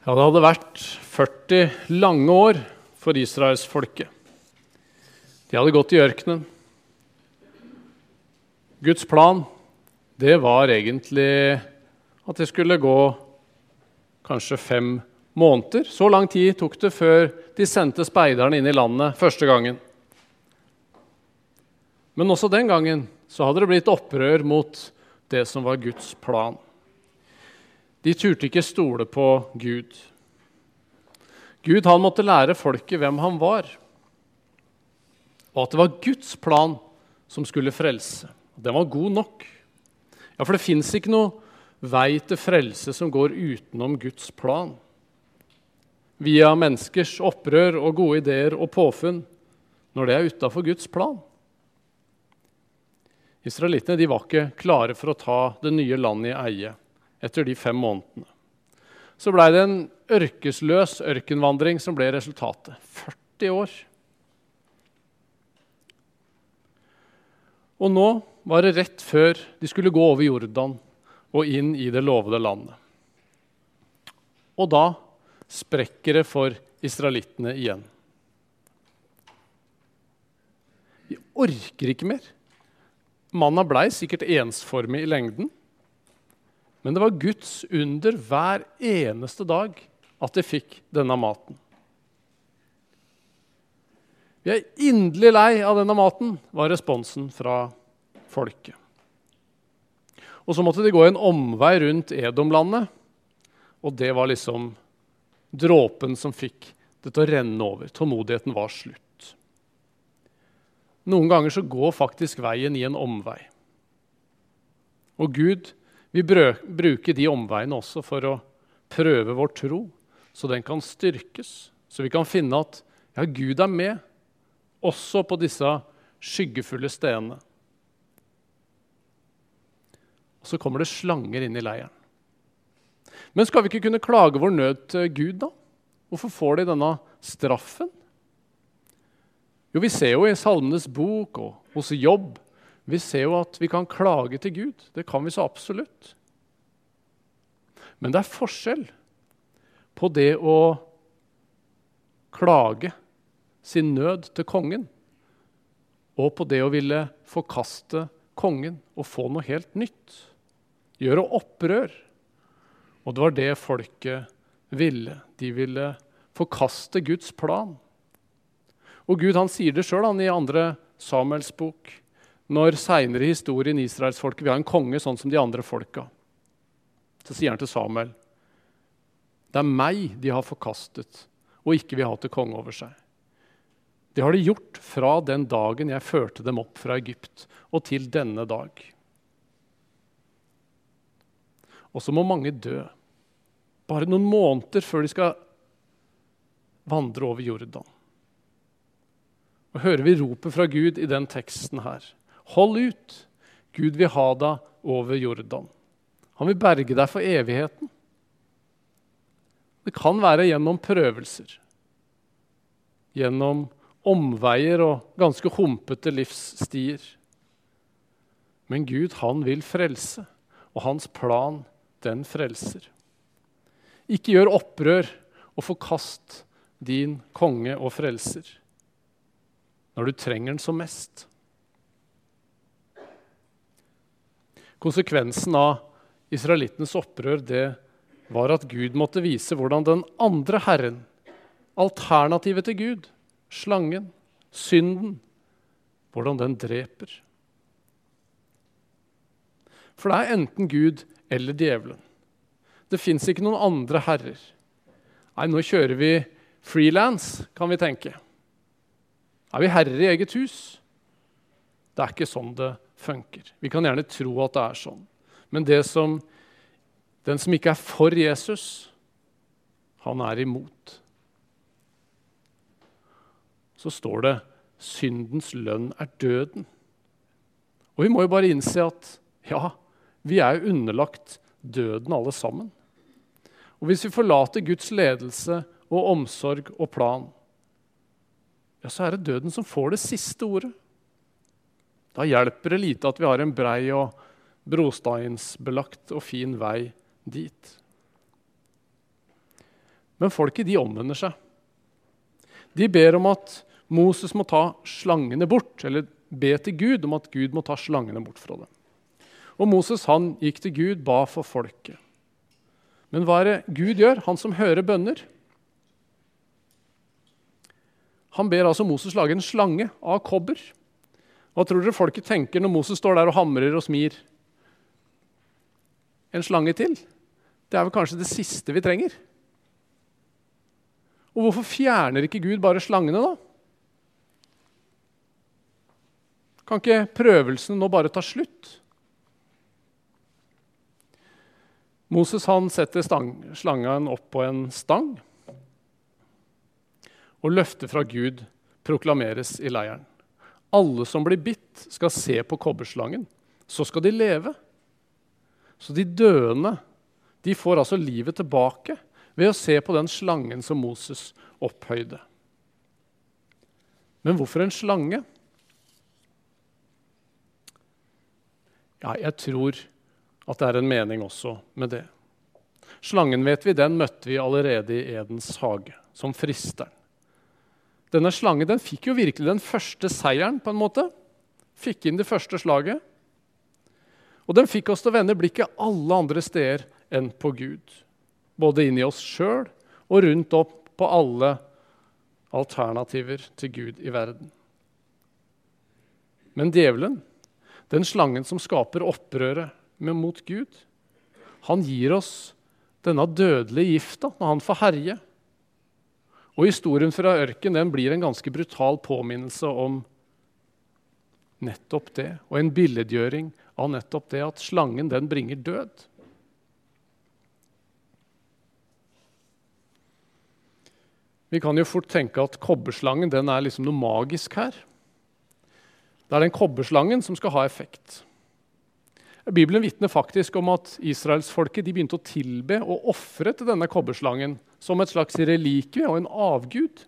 Ja, det hadde vært 40 lange år for israelsfolket. De hadde gått i ørkenen. Guds plan det var egentlig at det skulle gå kanskje fem måneder. Så lang tid tok det før de sendte speiderne inn i landet første gangen. Men også den gangen så hadde det blitt opprør mot det som var Guds plan. De turte ikke stole på Gud. Gud han måtte lære folket hvem han var, og at det var Guds plan som skulle frelse. Den var god nok. Ja, For det fins ikke noe vei til frelse som går utenom Guds plan. Via menneskers opprør og gode ideer og påfunn når det er utafor Guds plan. Israelittene var ikke klare for å ta det nye landet i eie etter de fem månedene. Så blei det en ørkesløs ørkenvandring som ble resultatet. 40 år. Og nå var det rett før de skulle gå over Jordan og inn i det lovede landet. Og da sprekker det for israelittene igjen. De orker ikke mer. Manna blei sikkert ensformig i lengden. Men det var Guds under hver eneste dag at de fikk denne maten. Vi er inderlig lei av denne maten, var responsen fra folket. Og så måtte de gå en omvei rundt Edomlandet, og det var liksom dråpen som fikk det til å renne over. Tålmodigheten var slutt. Noen ganger så går faktisk veien i en omvei. Og Gud vi bruker de omveiene også for å prøve vår tro, så den kan styrkes. Så vi kan finne at ja, Gud er med, også på disse skyggefulle stedene. Og så kommer det slanger inn i leiren. Men skal vi ikke kunne klage vår nød til Gud, da? Hvorfor får de denne straffen? Jo, vi ser jo i Salmenes bok og hos Jobb vi ser jo at vi kan klage til Gud. Det kan vi så absolutt. Men det er forskjell på det å klage sin nød til kongen og på det å ville forkaste kongen og få noe helt nytt. Gjøre opprør. Og det var det folket ville. De ville forkaste Guds plan. Og Gud han sier det sjøl i andre Samuels bok når seinere i historien israelsfolket vil ha en konge sånn som de andre folka. Så sier han til Samuel det er meg de har forkastet og ikke vil ha til konge over seg. Det har de gjort fra den dagen jeg førte dem opp fra Egypt, og til denne dag. Og så må mange dø, bare noen måneder før de skal vandre over Jordan. Og hører vi ropet fra Gud i den teksten her. Hold ut. Gud vil ha deg over Jordan. Han vil berge deg for evigheten. Det kan være gjennom prøvelser, gjennom omveier og ganske humpete livsstier. Men Gud, han vil frelse, og hans plan, den frelser. Ikke gjør opprør og forkast din konge og frelser når du trenger den som mest. Konsekvensen av israelittenes opprør det var at Gud måtte vise hvordan den andre herren, alternativet til Gud, slangen, synden, hvordan den dreper. For det er enten Gud eller djevelen. Det fins ikke noen andre herrer. Nei, nå kjører vi frilans, kan vi tenke. Er vi herrer i eget hus? Det er ikke sånn det funker. Vi kan gjerne tro at det er sånn. Men som, den som ikke er for Jesus, han er imot. Så står det 'syndens lønn er døden'. Og vi må jo bare innse at ja, vi er jo underlagt døden alle sammen. Og hvis vi forlater Guds ledelse og omsorg og plan, ja, så er det døden som får det siste ordet. Da hjelper det lite at vi har en brei og brosteinsbelagt og fin vei dit. Men folket de omvender seg. De ber om at Moses må ta slangene bort, eller be til Gud om at Gud må ta slangene bort fra dem. Og Moses han gikk til Gud, ba for folket. Men hva er det Gud gjør, han som hører bønner? Han ber altså Moses lage en slange av kobber. Hva tror dere folket tenker når Moses står der og hamrer og smir? En slange til? Det er vel kanskje det siste vi trenger? Og hvorfor fjerner ikke Gud bare slangene, da? Kan ikke prøvelsene nå bare ta slutt? Moses han setter stang, slangen opp på en stang, og løftet fra Gud proklameres i leiren. Alle som blir bitt, skal se på kobberslangen. Så skal de leve. Så de døende de får altså livet tilbake ved å se på den slangen som Moses opphøyde. Men hvorfor en slange? Ja, jeg tror at det er en mening også med det. Slangen vet vi, den møtte vi allerede i Edens hage, som fristeren. Denne slangen den fikk jo virkelig den første seieren, på en måte. Fikk inn det første slaget. Og den fikk oss til å vende blikket alle andre steder enn på Gud både inni oss sjøl og rundt opp på alle alternativer til Gud i verden. Men djevelen, den slangen som skaper opprøret mot Gud, han gir oss denne dødelige gifta når han får herje. Og Historien fra ørken den blir en ganske brutal påminnelse om nettopp det, og en billedgjøring av nettopp det at slangen den bringer død. Vi kan jo fort tenke at kobberslangen den er liksom noe magisk her. Det er den kobberslangen som skal ha effekt. Bibelen vitner faktisk om at israelsfolket begynte å tilbe og ofre til denne kobberslangen som et slags relikvie og en avgud.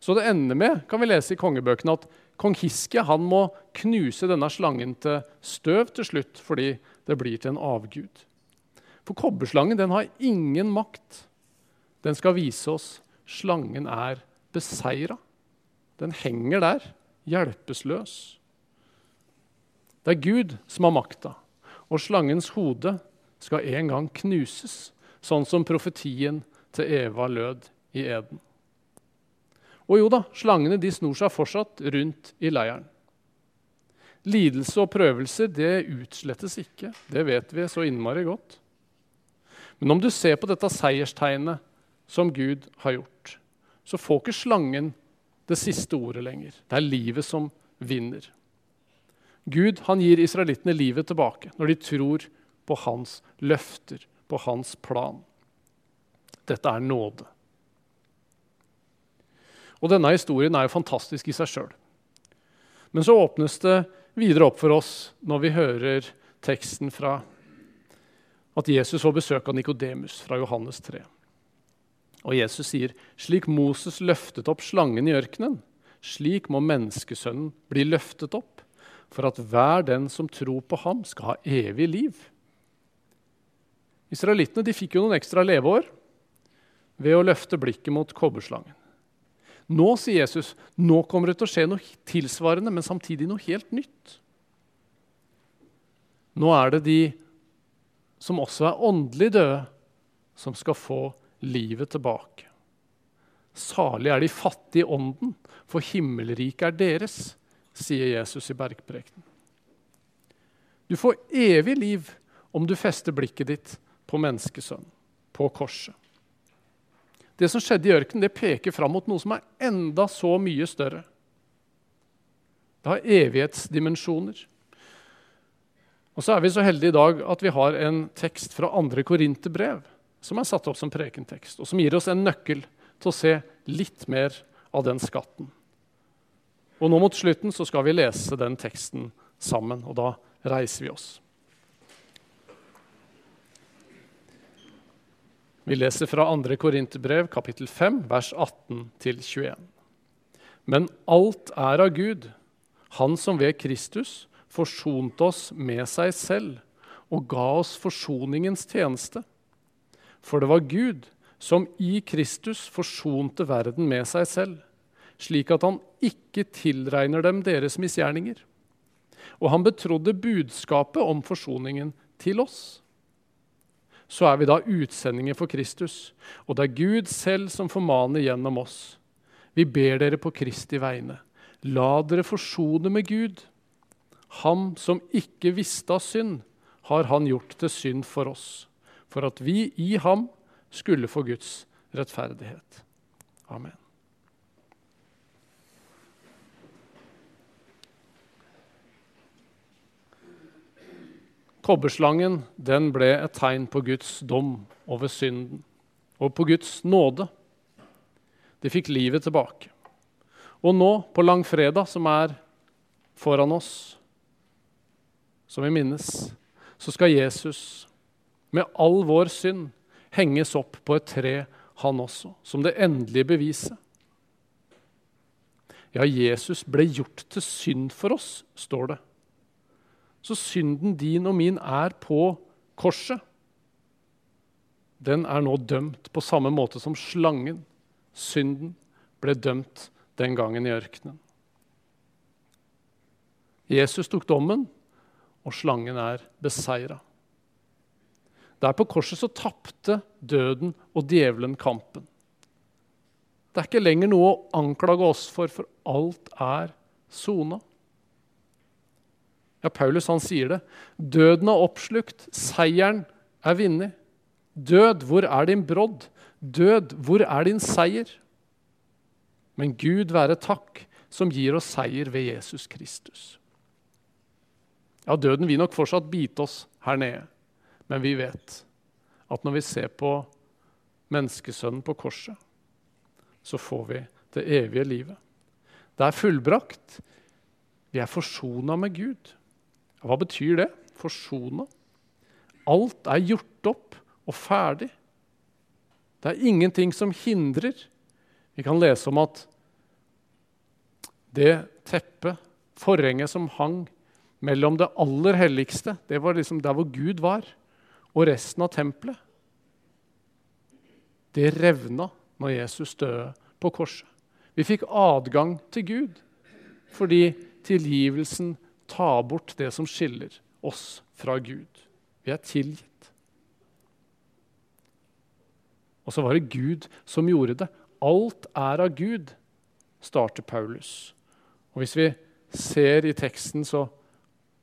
Så det ender med kan vi lese i kongebøkene, at kong Hiske han må knuse denne slangen til støv til slutt, fordi det blir til en avgud. For kobberslangen den har ingen makt. Den skal vise oss Slangen er beseira. Den henger der, hjelpeløs. Det er Gud som har makta, og slangens hode skal en gang knuses, sånn som profetien til Eva lød i Eden. Og jo da, slangene de snor seg fortsatt rundt i leiren. Lidelse og prøvelser det utslettes ikke. Det vet vi så innmari godt. Men om du ser på dette seierstegnet som Gud har gjort, så får ikke slangen det siste ordet lenger. Det er livet som vinner. Gud han gir israelittene livet tilbake når de tror på hans løfter, på hans plan. Dette er nåde. Og Denne historien er jo fantastisk i seg sjøl. Men så åpnes det videre opp for oss når vi hører teksten fra at Jesus får besøk av Nikodemus fra Johannes 3. Og Jesus sier, 'Slik Moses løftet opp slangen i ørkenen, slik må menneskesønnen bli løftet opp, for at hver den som tror på ham, skal ha evig liv.' Israelittene fikk jo noen ekstra leveår ved å løfte blikket mot kobberslangen. Nå, sier Jesus, nå kommer det til å skje noe tilsvarende, men samtidig noe helt nytt. Nå er det de som også er åndelig døde, som skal få livet tilbake. Salig er de fattige i ånden, for himmelriket er deres, sier Jesus i bergprekenen. Du får evig liv om du fester blikket ditt på menneskesønnen, på korset. Det som skjedde i ørkenen, det peker fram mot noe som er enda så mye større. Det har evighetsdimensjoner. Og så er vi så heldige i dag at vi har en tekst fra andre Korinterbrev som er satt opp som prekentekst, og som gir oss en nøkkel til å se litt mer av den skatten. Og nå mot slutten så skal vi lese den teksten sammen, og da reiser vi oss. Vi leser fra 2. Korinterbrev, kapittel 5, vers 18-21. Men alt er av Gud, Han som ved Kristus forsonte oss med seg selv og ga oss forsoningens tjeneste. For det var Gud, som i Kristus forsonte verden med seg selv, slik at han ikke tilregner dem deres misgjerninger. Og han betrodde budskapet om forsoningen til oss. Så er vi da utsendinger for Kristus, og det er Gud selv som formaner gjennom oss. Vi ber dere på Kristi vegne. La dere forsone med Gud. Ham som ikke visste av synd, har han gjort til synd for oss, for at vi i ham skulle få Guds rettferdighet. Amen. Kobberslangen den ble et tegn på Guds dom over synden og på Guds nåde. De fikk livet tilbake. Og nå, på langfredag, som er foran oss, som vi minnes, så skal Jesus med all vår synd henges opp på et tre, han også, som det endelige beviset. Ja, Jesus ble gjort til synd for oss, står det. Så synden din og min er på korset. Den er nå dømt på samme måte som slangen, synden, ble dømt den gangen i ørkenen. Jesus tok dommen, og slangen er beseira. Der på korset så tapte døden og djevelen kampen. Det er ikke lenger noe å anklage oss for, for alt er sona. Ja, Paulus han sier det. Døden er oppslukt, seieren er vunnet. Død, hvor er din brodd? Død, hvor er din seier? Men Gud være takk, som gir oss seier ved Jesus Kristus. Ja, døden vil nok fortsatt bite oss her nede, men vi vet at når vi ser på menneskesønnen på korset, så får vi det evige livet. Det er fullbrakt. Vi er forsona med Gud. Hva betyr det? Forsona. Alt er gjort opp og ferdig. Det er ingenting som hindrer. Vi kan lese om at det teppet, forhenget som hang mellom det aller helligste, det var liksom der hvor Gud var, og resten av tempelet, det revna når Jesus døde på korset. Vi fikk adgang til Gud fordi tilgivelsen ta bort det som skiller oss fra Gud. Vi er tilgitt. Og så var det Gud som gjorde det. Alt er av Gud, starter Paulus. Og hvis vi ser i teksten, så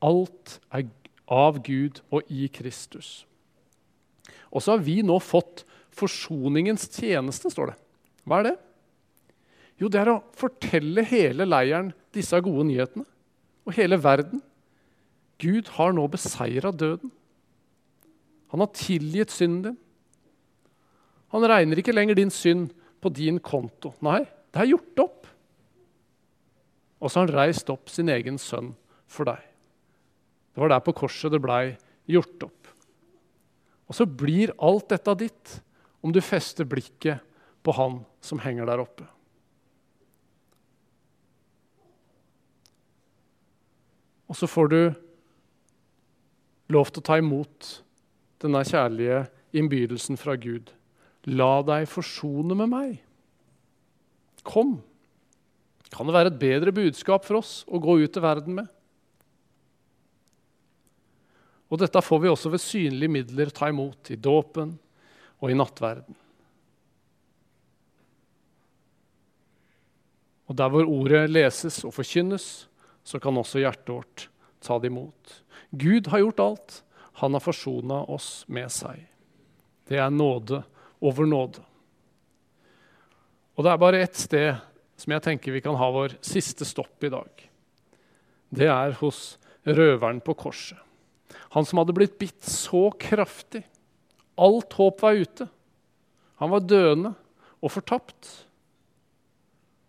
alt er av Gud og i Kristus. Og så har vi nå fått forsoningens tjeneste, står det. Hva er det? Jo, det er å fortelle hele leiren disse gode nyhetene og hele verden. Gud har nå beseira døden. Han har tilgitt synden din. Han regner ikke lenger din synd på din konto. Nei, det er gjort opp. Og så har han reist opp sin egen sønn for deg. Det var der på korset det blei gjort opp. Og så blir alt dette ditt om du fester blikket på han som henger der oppe. Og så får du lov til å ta imot denne kjærlige innbydelsen fra Gud. La deg forsone med meg. Kom. Kan det være et bedre budskap for oss å gå ut til verden med? Og dette får vi også ved synlige midler ta imot i dåpen og i nattverden. Og der hvor ordet leses og forkynnes, så kan også hjertet vårt ta det imot. Gud har gjort alt. Han har forsona oss med seg. Det er nåde over nåde. Og det er bare ett sted som jeg tenker vi kan ha vår siste stopp i dag. Det er hos røveren på korset. Han som hadde blitt bitt så kraftig. Alt håp var ute. Han var døende og fortapt.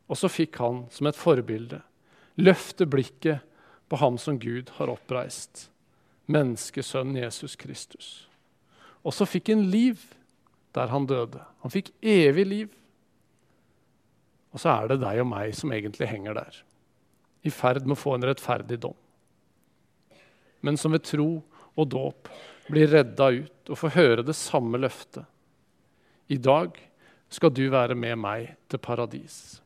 Og så fikk han som et forbilde løfte blikket på ham som Gud har oppreist, menneskesønnen Jesus Kristus. Og så fikk han liv der han døde. Han fikk evig liv. Og så er det deg og meg som egentlig henger der, i ferd med å få en rettferdig dom. Men som ved tro og dåp blir redda ut og får høre det samme løftet. I dag skal du være med meg til paradis.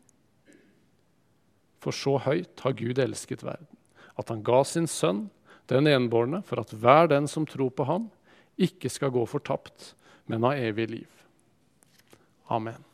For så høyt har Gud elsket verden, at han ga sin sønn, den enbårne, for at hver den som tror på ham, ikke skal gå fortapt, men ha evig liv. Amen.